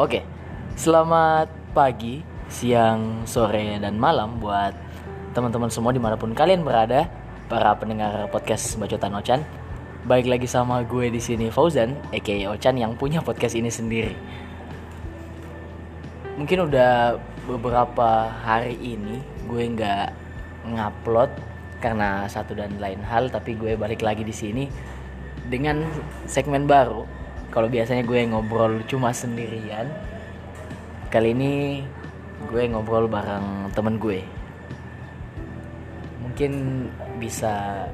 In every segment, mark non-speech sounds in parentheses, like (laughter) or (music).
Oke, selamat pagi, siang, sore, dan malam buat teman-teman semua di mana pun kalian berada, para pendengar podcast Bacotan Ocan. Baik lagi sama gue di sini Fauzan, aka Ocan yang punya podcast ini sendiri. Mungkin udah beberapa hari ini gue nggak ngupload karena satu dan lain hal, tapi gue balik lagi di sini dengan segmen baru kalau biasanya gue ngobrol cuma sendirian kali ini gue ngobrol bareng temen gue. Mungkin bisa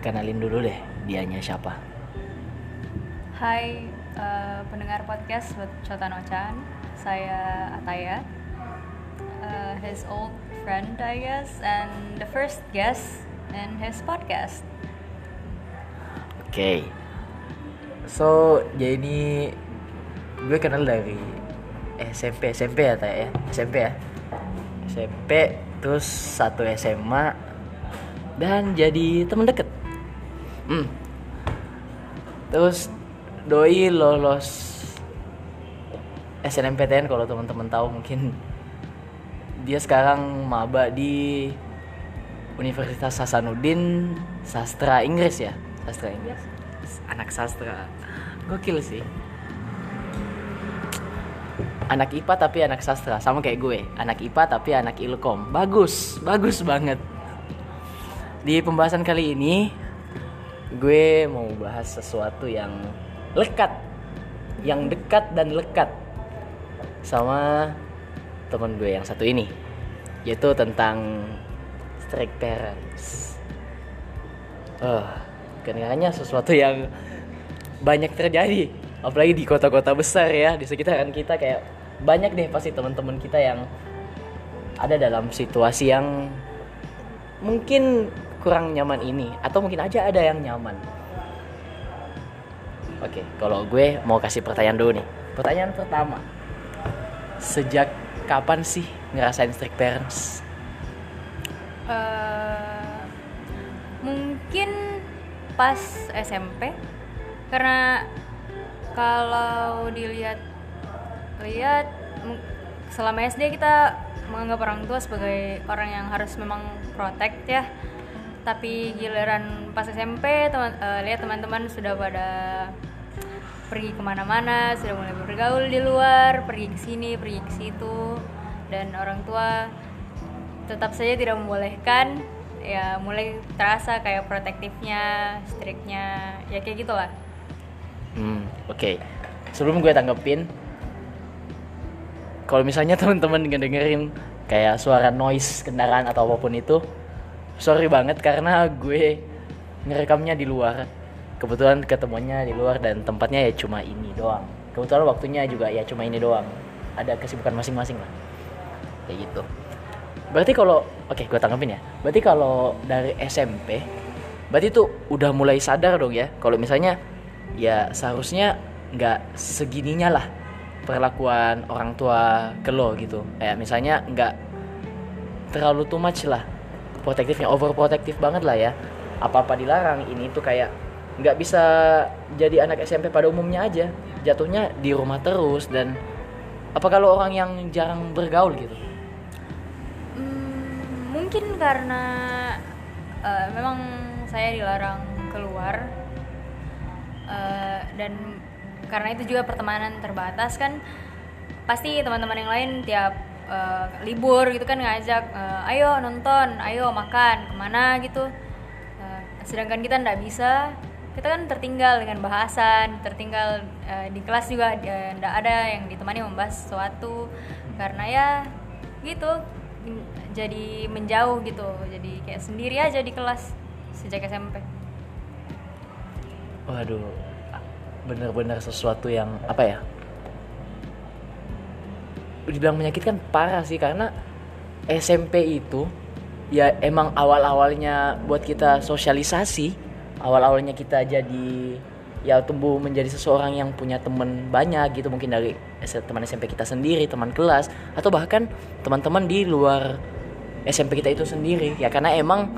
kenalin dulu deh dianya siapa. Hai uh, pendengar podcast buat Cotan Ocan. Saya Ataya. Uh, His old friend I guess And the first guest in his podcast. Oke. okay. So jadi gue kenal dari SMP SMP ya tak ya? SMP ya? SMP terus satu SMA dan jadi temen deket. Hmm. terus doi lolos SNMPTN kalau teman-teman tahu mungkin. Dia sekarang maba di Universitas Hasanuddin sastra Inggris ya? Sastra Inggris anak sastra. Gokil sih. Anak IPA tapi anak sastra sama kayak gue. Anak IPA tapi anak ilkom. Bagus bagus banget. Di pembahasan kali ini gue mau bahas sesuatu yang lekat yang dekat dan lekat sama teman gue yang satu ini yaitu tentang strict parents. Uh, kedengarannya sesuatu yang banyak terjadi apalagi di kota-kota besar ya di sekitaran kita kayak banyak deh pasti teman-teman kita yang ada dalam situasi yang mungkin kurang nyaman ini atau mungkin aja ada yang nyaman. Oke kalau gue mau kasih pertanyaan dulu nih. Pertanyaan pertama sejak kapan sih ngerasain strict parents? Uh, pas SMP Karena kalau dilihat lihat m- selama SD kita menganggap orang tua sebagai orang yang harus memang protect ya. Tapi giliran pas SMP teman eh, lihat teman-teman sudah pada pergi ke mana-mana sudah mulai bergaul di luar pergi ke sini pergi ke situ. Dan orang tua tetap saja tidak membolehkan ya mulai terasa kayak protektifnya striknya ya kayak gitulah Hmm, oke. Sebelum gue tanggepin, kalau misalnya (laughs) teman-teman ngedengerin kayak suara noise kendaraan atau apa pun itu, sorry banget karena gue ngerekamnya di luar. Kebetulan ketemunya di luar dan tempatnya ya cuma ini doang. Kebetulan waktunya juga ya cuma ini doang. Ada kesibukan masing-masing lah. Kayak gitu. Berarti kalau oke gue tanggepin ya. Berarti kalau dari SMP, berarti tuh udah mulai sadar dong ya. Kalau misalnya ya seharusnya nggak segininya lah perlakuan orang tua ke lo gitu kayak misalnya nggak terlalu too much lah protektifnya overprotektif banget lah ya apa apa dilarang ini tuh kayak nggak bisa jadi anak SMP pada umumnya aja jatuhnya di rumah terus dan apa kalau orang yang jarang bergaul gitu mungkin karena eh, memang saya dilarang keluar Eh, dan karena itu juga pertemanan terbatas kan pasti teman-teman yang lain tiap eh, libur gitu kan ngajak eh, ayo nonton ayo makan ke mana? gitu. Eh, sedangkan kita ndak bisa. Kita kan tertinggal dengan bahasan tertinggal eh, di kelas juga ndak ada yang ditemani membahas sesuatu. Karena ya gitu jadi menjauh gitu. Jadi kayak sendiri aja di kelas sejak SMP waduh bener-bener sesuatu yang apa ya? Dibilang menyakitkan parah sih. Karena SMP itu ya emang awal-awalnya buat kita sosialisasi awal-awalnya kita jadi ya tumbuh menjadi seseorang yang punya teman banyak gitu. Mungkin dari teman SMP kita sendiri teman kelas atau bahkan teman-teman di luar SMP kita itu sendiri. Ya karena emang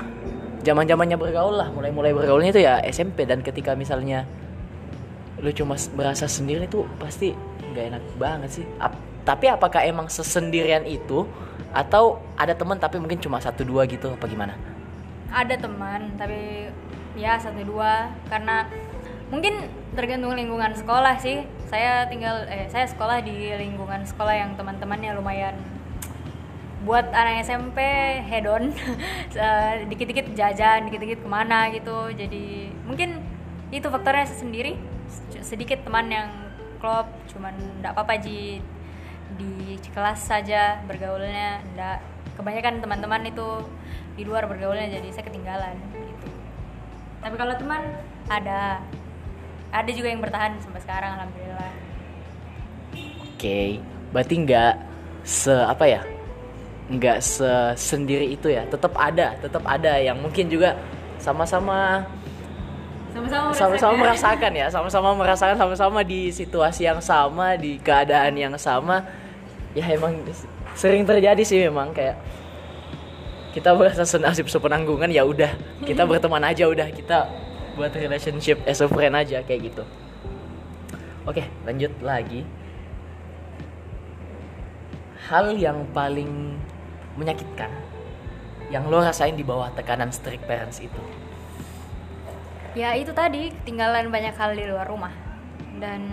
zaman zamannya bergaul lah mulai mulai bergaulnya itu ya SMP dan ketika misalnya lu cuma berasa sendiri tuh pasti nggak enak banget sih. Ap- tapi apakah emang sesendirian itu? Atau ada teman tapi mungkin cuma satu dua gitu apa gimana? Ada teman tapi ya satu dua. Karena mungkin tergantung lingkungan sekolah sih saya tinggal eh saya sekolah di lingkungan sekolah yang teman-temannya lumayan buat anak SMP hedon (laughs) eh, dikit-dikit jajan dikit-dikit ke mana gitu. Jadi mungkin itu faktornya sendiri. Sedikit teman yang klop cuman ndak apa-apa ji. Di kelas saja bergaulnya ndak kebanyakan teman-teman itu di luar bergaulnya jadi saya ketinggalan gitu. Tapi kalau teman ada ada juga yang bertahan sampai sekarang alhamdulillah. Oke berarti nggak se apa ya nggak sendiri itu ya tetap ada tetap ada yang mungkin juga sama-sama sama-sama merasakan ya sama-sama merasakan sama-sama di situasi yang sama di keadaan yang sama. Ya emang sering terjadi sih memang kayak kita merasa senasib sepenanggungan ya udah kita (laughs) berteman aja udah kita buat relationship as a friend aja kayak gitu. Oke lanjut lagi. Hal yang paling menyakitkan yang lo rasain di bawah tekanan strict parents itu? Ya itu tadi ketinggalan banyak hal di luar rumah. Dan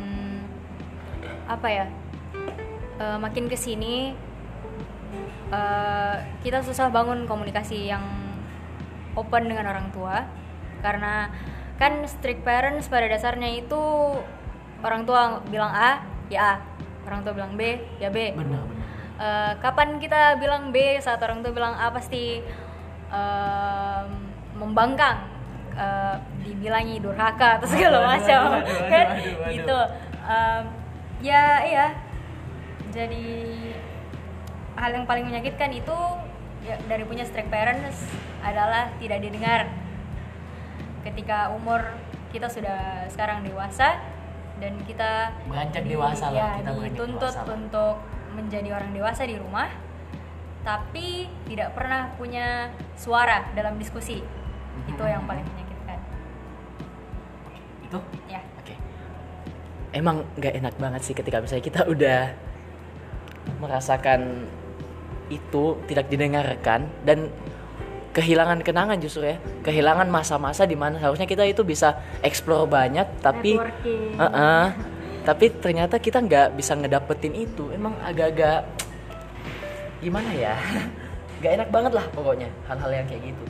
apa ya e, makin ke sini e, kita susah bangun komunikasi yang open dengan orang tua. Karena kan strict parents pada dasarnya itu orang tua bilang A ya A. Orang tua bilang B ya B. Benar benar. Uh, kapan kita bilang B? Saat orang tua bilang A pasti um, membangkang uh, dibilangi durhaka atau segala macam. kan? gitu. Um, ya iya. Jadi hal yang paling menyakitkan itu ya, dari punya strict parents adalah tidak didengar ketika umur kita sudah sekarang dewasa dan kita Beranjak di- dewasa lah, ya, kita dituntut dewasa lah. untuk menjadi orang dewasa di rumah tapi tidak pernah punya suara dalam diskusi. Itu yang paling menyakitkan. Itu? Ya. Oke. Emang nggak enak banget sih ketika misalnya kita udah merasakan itu tidak didengarkan dan kehilangan kenangan justru ya. Kehilangan masa-masa di mana seharusnya kita itu bisa explore banyak tapi Networking. Uh-uh. tapi ternyata kita nggak bisa ngedapetin itu. Emang agak-agak gimana ya? (laughs) Nggak enak banget lah pokoknya hal-hal yang kayak gitu.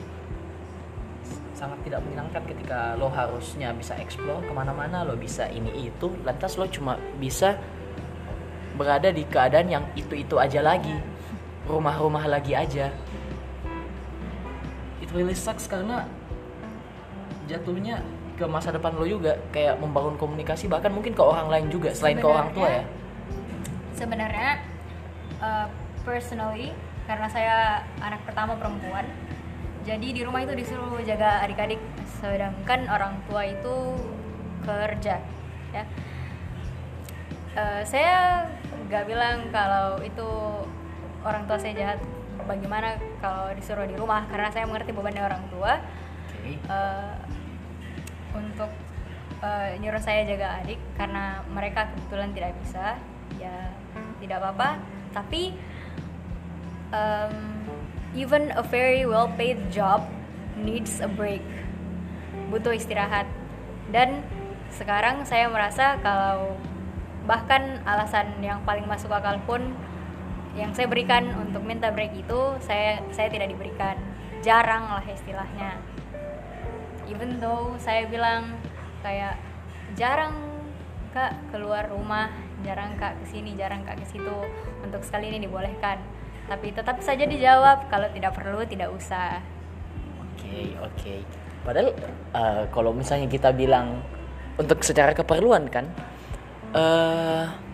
Sangat tidak menyenangkan ketika lo harusnya bisa explore ke mana-mana lo bisa ini itu. Lantas lo cuma bisa berada di keadaan yang itu-itu aja lagi. Rumah-rumah lagi aja really sucks karena jatuhnya ke masa depan lo juga kayak membangun komunikasi bahkan mungkin ke orang lain juga selain ke orang tua ya. Sebenarnya uh, personally karena saya anak pertama perempuan jadi di rumah itu disuruh jaga adik-adik sedangkan orang tua itu kerja ya. Eh, saya nggak bilang kalau itu orang tua saya jahat bagaimana kalau disuruh di rumah karena saya mengerti bebannya orang tua. Oke. Eh, untuk eh, nyuruh saya jaga adik karena mereka kebetulan tidak bisa ya tidak apa-apa. Tapi um, even a very well paid job needs a break. Butuh istirahat. Dan sekarang saya merasa kalau bahkan alasan yang paling masuk akal pun yang saya berikan untuk minta break itu saya saya tidak diberikan. Jarang lah istilahnya. Even though saya bilang kayak jarang kak keluar rumah. Jarang kak ke sini jarang kak ke situ. Untuk sekali ini dibolehkan. Tapi tetap saja dijawab kalau tidak perlu tidak usah. Oke, oke. Padahal eh, kalau misalnya kita bilang untuk secara keperluan kan eh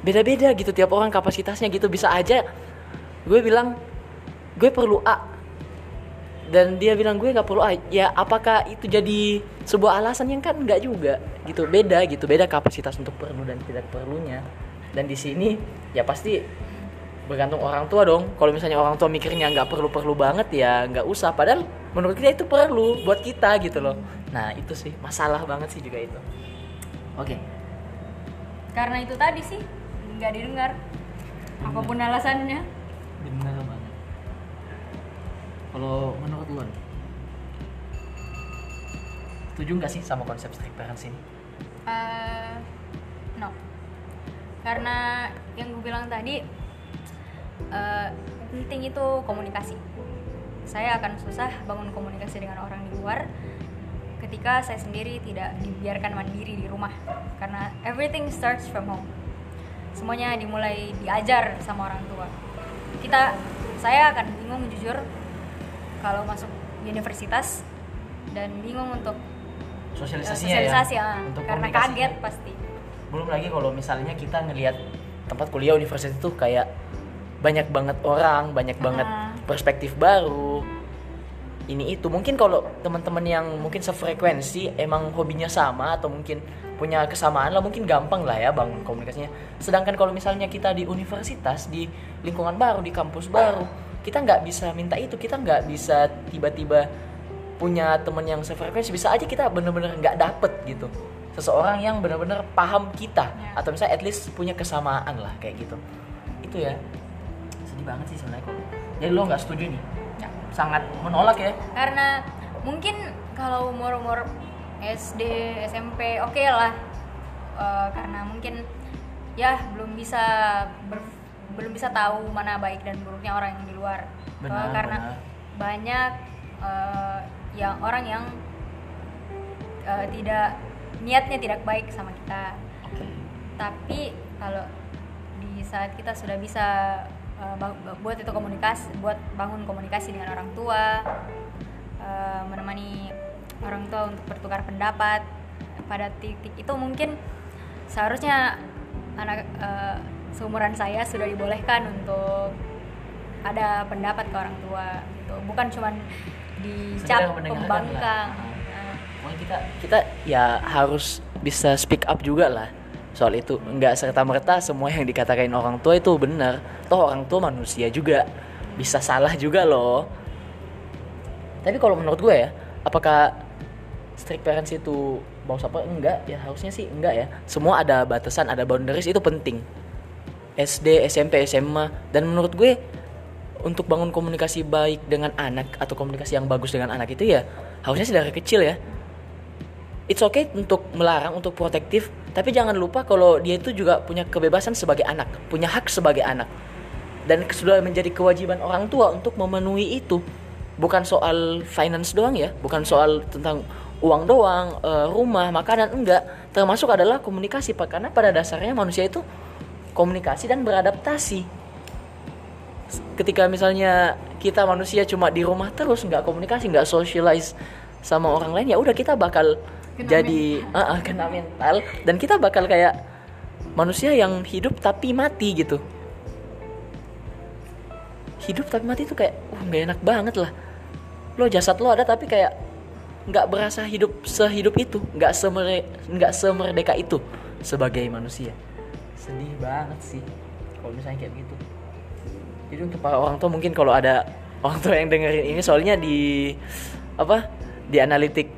beda-beda gitu tiap orang kapasitasnya gitu. Bisa aja gue bilang gue perlu A. Dan dia bilang gue nggak perlu A. Ya apakah itu jadi sebuah alasan? Yang kan nggak juga gitu. Beda gitu beda kapasitas untuk perlu dan tidak perlunya. Dan di sini ya pasti bergantung orang tua dong. Kalau misalnya orang tua mikirnya nggak perlu perlu banget ya nggak usah. Padahal menurut kita itu perlu buat kita gitu loh. Nah itu sih masalah banget sih juga itu. Oke. Karena itu tadi sih nggak didengar. Apa pun alasannya. Bener banget. Kalau menurut nih, setuju nggak sih sama konsep strict parents ini? Eh, no. Karena yang gue bilang tadi eh, penting itu komunikasi. Saya akan susah bangun komunikasi dengan orang di luar ketika saya sendiri tidak dibiarkan mandiri di rumah. Karena everything starts from home semuanya dimulai diajar sama orang tua. Kita saya akan bingung jujur kalau masuk universitas dan bingung untuk sosialisasinya sosialisasi ya ah, untuk karena kaget pasti. Belum lagi kalau misalnya kita ngelihat tempat kuliah universitas itu kayak banyak banget orang banyak banget Ah. perspektif baru ini itu. Mungkin kalau teman-teman yang mungkin sefrekuensi emang hobinya sama atau mungkin punya kesamaan lah mungkin gampang lah ya bang komunikasinya sedangkan kalau misalnya kita di universitas di lingkungan baru di kampus baru kita nggak bisa minta itu. Kita nggak bisa tiba-tiba punya teman yang sefrekuensi. Bisa aja kita bener-bener nggak dapet gitu. Seseorang yang bener-bener paham kita. Ya. atau misalnya at least punya kesamaan lah kayak gitu. Itu ya. Sedih banget sih sebenarnya kalau jadi lo nggak setuju nih. Sangat menolak ya. Karena mungkin kalau umur-umur SD SMP oke lah. Eh, karena mungkin ya belum bisa ber- belum bisa tahu mana baik dan buruknya orang yang di luar. Benar, karena benar. banyak eh, yang orang yang eh, tidak niatnya tidak baik sama kita. Oke. Tapi kalau di saat kita sudah bisa uh, ba- buat itu komunikasi buat bangun komunikasi dengan orang tua uh, menemani orang tua untuk bertukar pendapat. Pada titik itu mungkin seharusnya anak uh, seumuran saya sudah dibolehkan untuk ada pendapat ke orang tua gitu. Bukan cuman dicap pembangkang. Kita kita ya harus bisa speak up juga lah soal itu. Nggak serta merta semua yang dikatakan orang tua itu benar. Toh orang tua manusia juga. Bisa salah juga loh. Tapi kalau menurut gue ya apakah strict parents itu bagus apa? Enggak. Ya harusnya sih enggak ya. Semua ada batasan ada boundaries itu penting. SD SMP SMA dan menurut gue untuk bangun komunikasi baik dengan anak atau komunikasi yang bagus dengan anak itu ya harusnya sih dari kecil ya it's okay untuk melarang untuk protektif tapi jangan lupa kalau dia itu juga punya kebebasan sebagai anak punya hak sebagai anak. Dan sudah menjadi kewajiban orang tua untuk memenuhi itu. Bukan soal finance doang ya bukan soal tentang uang doang eh, rumah makanan enggak. Termasuk adalah komunikasi Pak. Karena pada dasarnya manusia itu komunikasi dan beradaptasi. Ketika misalnya kita manusia cuma di rumah terus nggak komunikasi nggak socialize sama orang lain ya udah kita bakal Kena jadi Ah, ah, kena mental. Dan kita bakal kayak manusia yang hidup tapi mati gitu. Hidup tapi mati itu kayak uh nggak enak banget lah. Lo jasad lo ada tapi kayak nggak berasa hidup sehidup itu nggak semere nggak semerdeka itu sebagai manusia. Sedih banget sih kalau misalnya kayak gitu. Jadi untuk para orang tua mungkin kalau ada orang tua yang dengerin ini soalnya di apa di analitik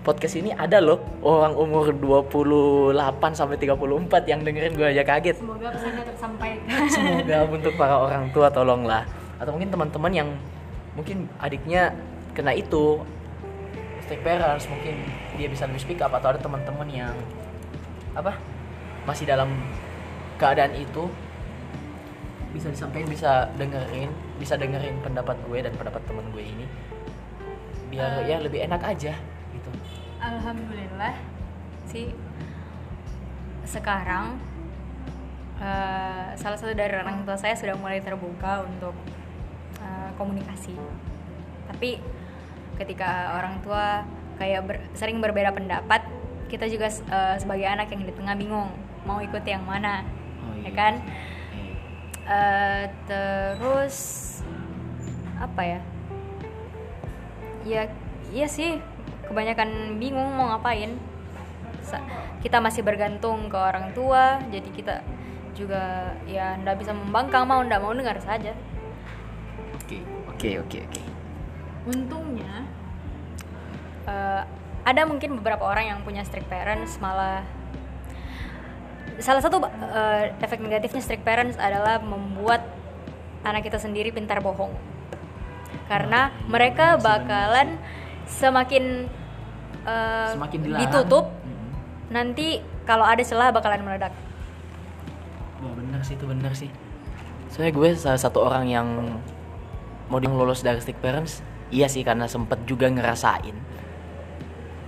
podcast ini ada loh orang umur 28 sampai 34 yang dengerin gue aja kaget. Semoga pesannya tersampaikan semoga (laughs) untuk para orang tua tolonglah. Atau mungkin teman-teman yang mungkin adiknya kena itu strict parents mungkin dia bisa lebih speak up atau ada teman-teman yang apa masih dalam keadaan itu bisa disampaikan bisa dengerin bisa dengerin pendapat gue dan pendapat teman gue ini. Biar Eh. ya lebih enak aja Alhamdulillah sih sekarang eh, salah satu dari orang tua saya sudah mulai terbuka untuk eh, komunikasi. Tapi ketika orang tua kayak ber- sering berbeda pendapat, kita juga eh, sebagai anak yang di tengah bingung mau ikut yang mana, Oh, ya iya. kan? Eh, terus apa ya? Ya, iya sih kebanyakan bingung mau ngapain. Sa- Kita masih bergantung ke orang tua, jadi kita juga ya ndak bisa membangkang mau ndak mau dengar saja. oke oke oke oke Untungnya eh, ada mungkin beberapa orang yang punya strict parents malah salah satu eh, efek negatifnya strict parents adalah membuat anak kita sendiri pintar bohong karena mereka bakalan semakin eh, Semakin dilarang. ditutup Mm-mm. nanti kalau ada celah bakalan meledak Wah bener sih itu bener sih. Soalnya gue salah satu orang yang mau di lolos dari strict parents, iya sih karena sempet juga ngerasain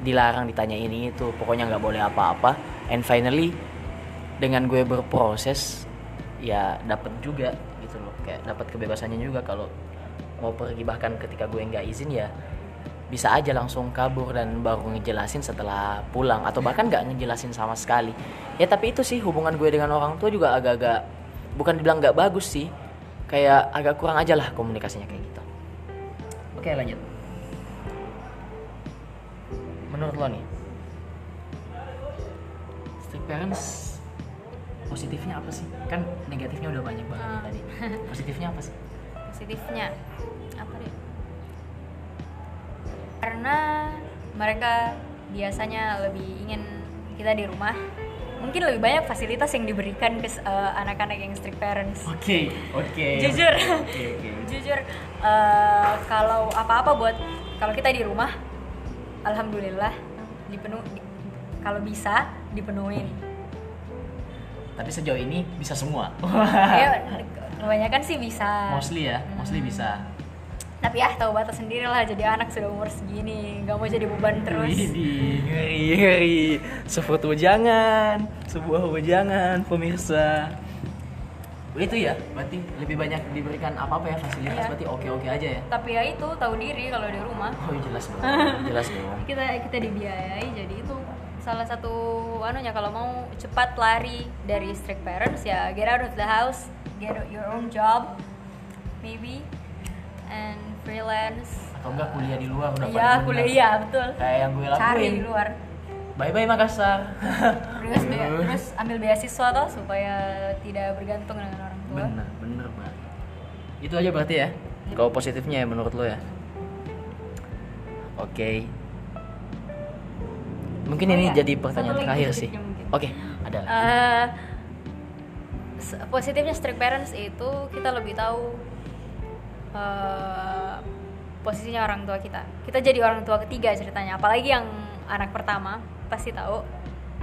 dilarang ditanya ini itu, pokoknya nggak boleh apa-apa. And finally dengan gue berproses ya dapat juga gitu loh, kayak dapat kebebasannya juga kalau mau pergi bahkan ketika gue nggak izin ya bisa aja langsung kabur dan baru ngejelasin setelah pulang atau bahkan nggak ngejelasin sama sekali. Ya tapi itu sih hubungan gue dengan orang tua juga agak-agak bukan dibilang nggak bagus sih kayak agak kurang aja lah komunikasinya kayak gitu. Oke lanjut. Menurut lo nih strict parents positifnya apa sih? Kan negatifnya udah banyak banget nih Ah. tadi. (laughs) Positifnya apa sih? Positifnya karena mereka biasanya lebih ingin kita di rumah. Mungkin lebih banyak fasilitas yang diberikan ke eh, anak-anak yang strict parents. Oke oke. Jujur. Oke oke. (laughs) Jujur eh, kalau apa-apa buat kalau kita di rumah alhamdulillah dipenuh di- kalau bisa dipenuhin tapi sejauh ini bisa semua. Ya (laughs) kebanyakan sih bisa. Mostly ya mostly bisa tapi ya tahu batas sendiri lah jadi anak sudah umur segini nggak mau jadi beban terus. Widih, ngeri ngeri. Sebuah wejangan sebuah wejangan pemirsa. Itu ya berarti lebih banyak diberikan apa apa ya fasilitas. Iya. berarti oke oke aja ya? Tapi ya itu tahu diri kalau di rumah. Oh iya, jelas dong (laughs) jelas dong. Kita kita dibiayai jadi itu salah satu anunya. Kalau mau cepat lari dari strict parents ya get out of the house get your own job maybe. And freelance. Atau enggak kuliah di luar udah ya kuliah iya betul. Kayak yang gue lakuin. Cari di luar. Bye bye Makassar. (laughs) Terus be- terus ambil beasiswa toh supaya tidak bergantung dengan orang tua. Bener bener banget itu aja berarti ya kalau positifnya ya menurut lo ya? Oke. Mungkin Oh ini ya, jadi pertanyaan satu terakhir sih. oke ada lagi. Eh, s- positifnya strict parents itu kita lebih tahu eh, posisinya orang tua kita. Kita jadi orang tua ketiga ceritanya. Apalagi yang anak pertama pasti tahu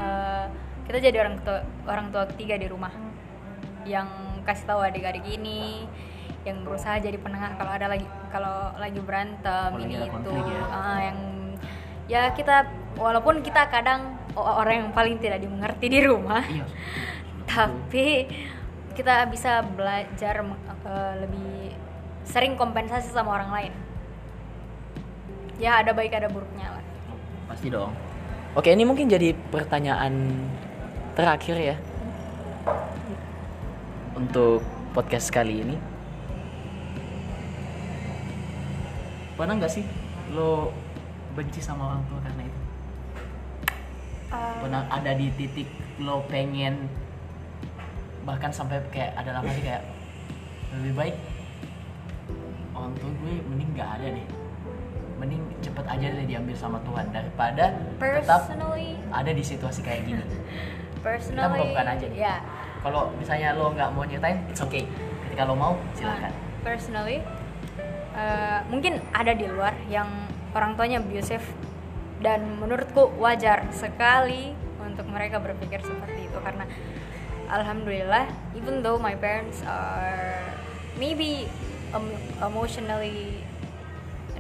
eh, kita jadi orang tua orang tua ketiga di rumah yang kasih tahu adik-adik ini yang berusaha jadi penengah kalau ada lagi kalau lagi berantem ini itu ya. Ah, yang ya kita walaupun kita kadang orang yang paling tidak dimengerti di rumah iya tapi kita bisa belajar eh, lebih sering kompensasi sama orang lain. Ya ada baik ada buruknya lah. Pasti dong. Oke ini mungkin jadi pertanyaan terakhir ya. Untuk podcast kali ini. Pernah nggak sih lo benci sama orang tua karena itu? Pernah ada di titik lo pengen bahkan sampai kayak ada lama sih kayak lebih baik orang tua gue mending nggak ada deh. Mending cepet aja deh diambil sama Tuhan daripada tetap personally. ada di situasi kayak gini. (laughs) Personally buka-bukaan aja nih. ya. Kalau misalnya lo nggak mau nyeritain it's okay. Ketika lo mau silakan. Personally eh, mungkin ada di luar yang orang tuanya abusive dan menurutku wajar sekali untuk mereka berpikir seperti itu karena alhamdulillah even though my parents are maybe em- emotionally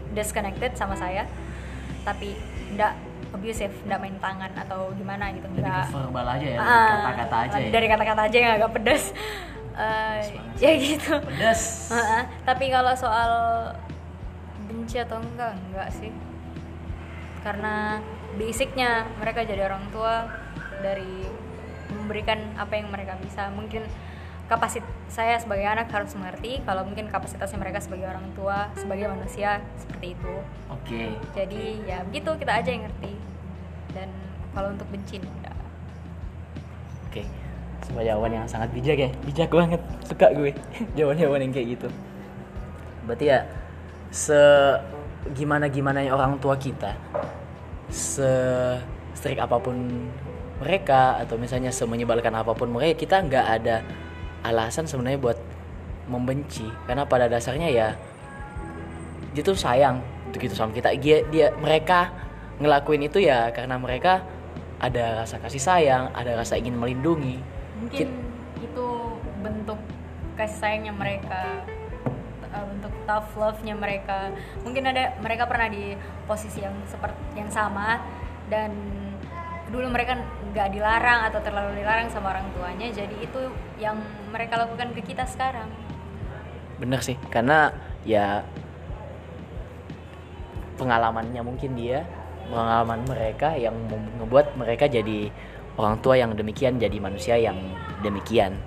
disconnected sama saya. Tapi tidak abusive tidak main tangan atau gimana gitu lebih nggak ke verbal aja ya Ah, kata-kata aja ya. dari kata-kata aja yang agak pedas Eh, banget. ya gitu. Pedas Heeh, tapi kalau soal benci atau enggak enggak sih. Karena basicnya mereka jadi orang tua dari memberikan apa yang mereka bisa. Mungkin kapasit saya sebagai anak harus mengerti kalau mungkin kapasitasnya mereka sebagai orang tua sebagai manusia seperti itu. Oke. Jadi ya begitu kita aja yang ngerti. Dan kalau untuk benci enggak. Oke, sebuah jawaban yang sangat bijak ya, bijak banget, suka gue. (laughs) Jawaban-jawaban yang kayak gitu. Berarti ya se gimana gimana orang tua kita, se strict apa pun mereka atau misalnya semenyebalkan apa pun mereka kita nggak ada alasan sebenarnya buat membenci. Karena pada dasarnya ya dia tuh sayang begitu sama kita. Dia dia mereka ngelakuin itu ya karena mereka ada rasa kasih sayang ada rasa ingin melindungi. Mungkin itu bentuk kasih sayangnya mereka uh, bentuk tough love-nya mereka. Mungkin ada mereka pernah di posisi yang seperti yang sama dan dulu mereka nggak dilarang atau terlalu dilarang sama orang tuanya jadi itu yang mereka lakukan ke kita sekarang. Bener sih karena ya pengalamannya mungkin dia pengalaman mereka yang mem- ngebuat mereka jadi orang tua yang demikian jadi manusia yang demikian.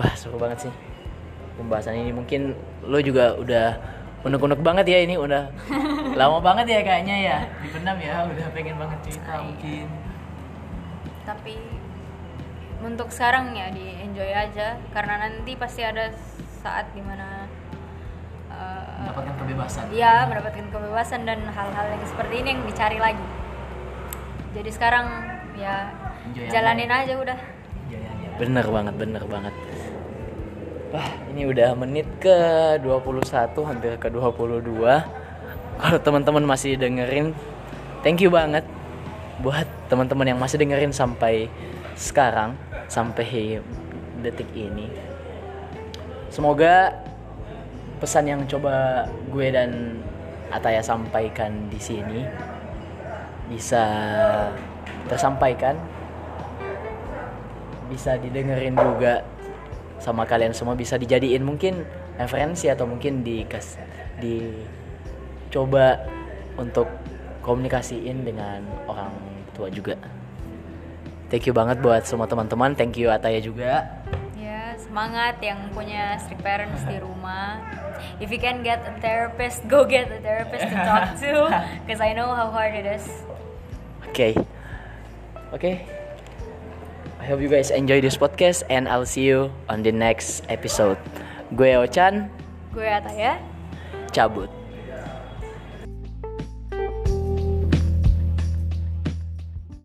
Wah seru banget sih pembahasan ini. Mungkin lo juga udah unek-unek banget ya ini udah lama banget ya kayaknya ya dipendam ya udah pengen banget cerita Iya. mungkin tapi untuk sekarang ya di enjoy aja karena nanti pasti ada saat di mana uh, mendapatkan kebebasan Iya, mendapatkan kebebasan dan hal-hal yang seperti ini yang dicari lagi. Jadi sekarang ya Enjoy aja. jalanin aja udah. Bener banget, bener banget. Wah, ini udah menit ke 21 hampir ke 22. Kalau teman-teman masih dengerin, thank you banget buat teman-teman yang masih dengerin sampai sekarang, sampai detik ini. Semoga pesan yang coba gue dan Ataya sampaikan di sini bisa tersampaikan bisa didengerin juga sama kalian semua bisa dijadiin mungkin referensi atau mungkin dikas dicoba untuk komunikasiin dengan orang tua juga. Thank you banget buat semua teman-teman. Thank you Ataya juga. Ya, semangat yang punya strict parents di rumah. If you can get a therapist, go get a therapist to talk to (laughs) because I know how hard it is. Oke. Oke. I hope you guys enjoy this podcast and I'll see you on the next episode. Gue Ochan, Gue Ataya. cabut.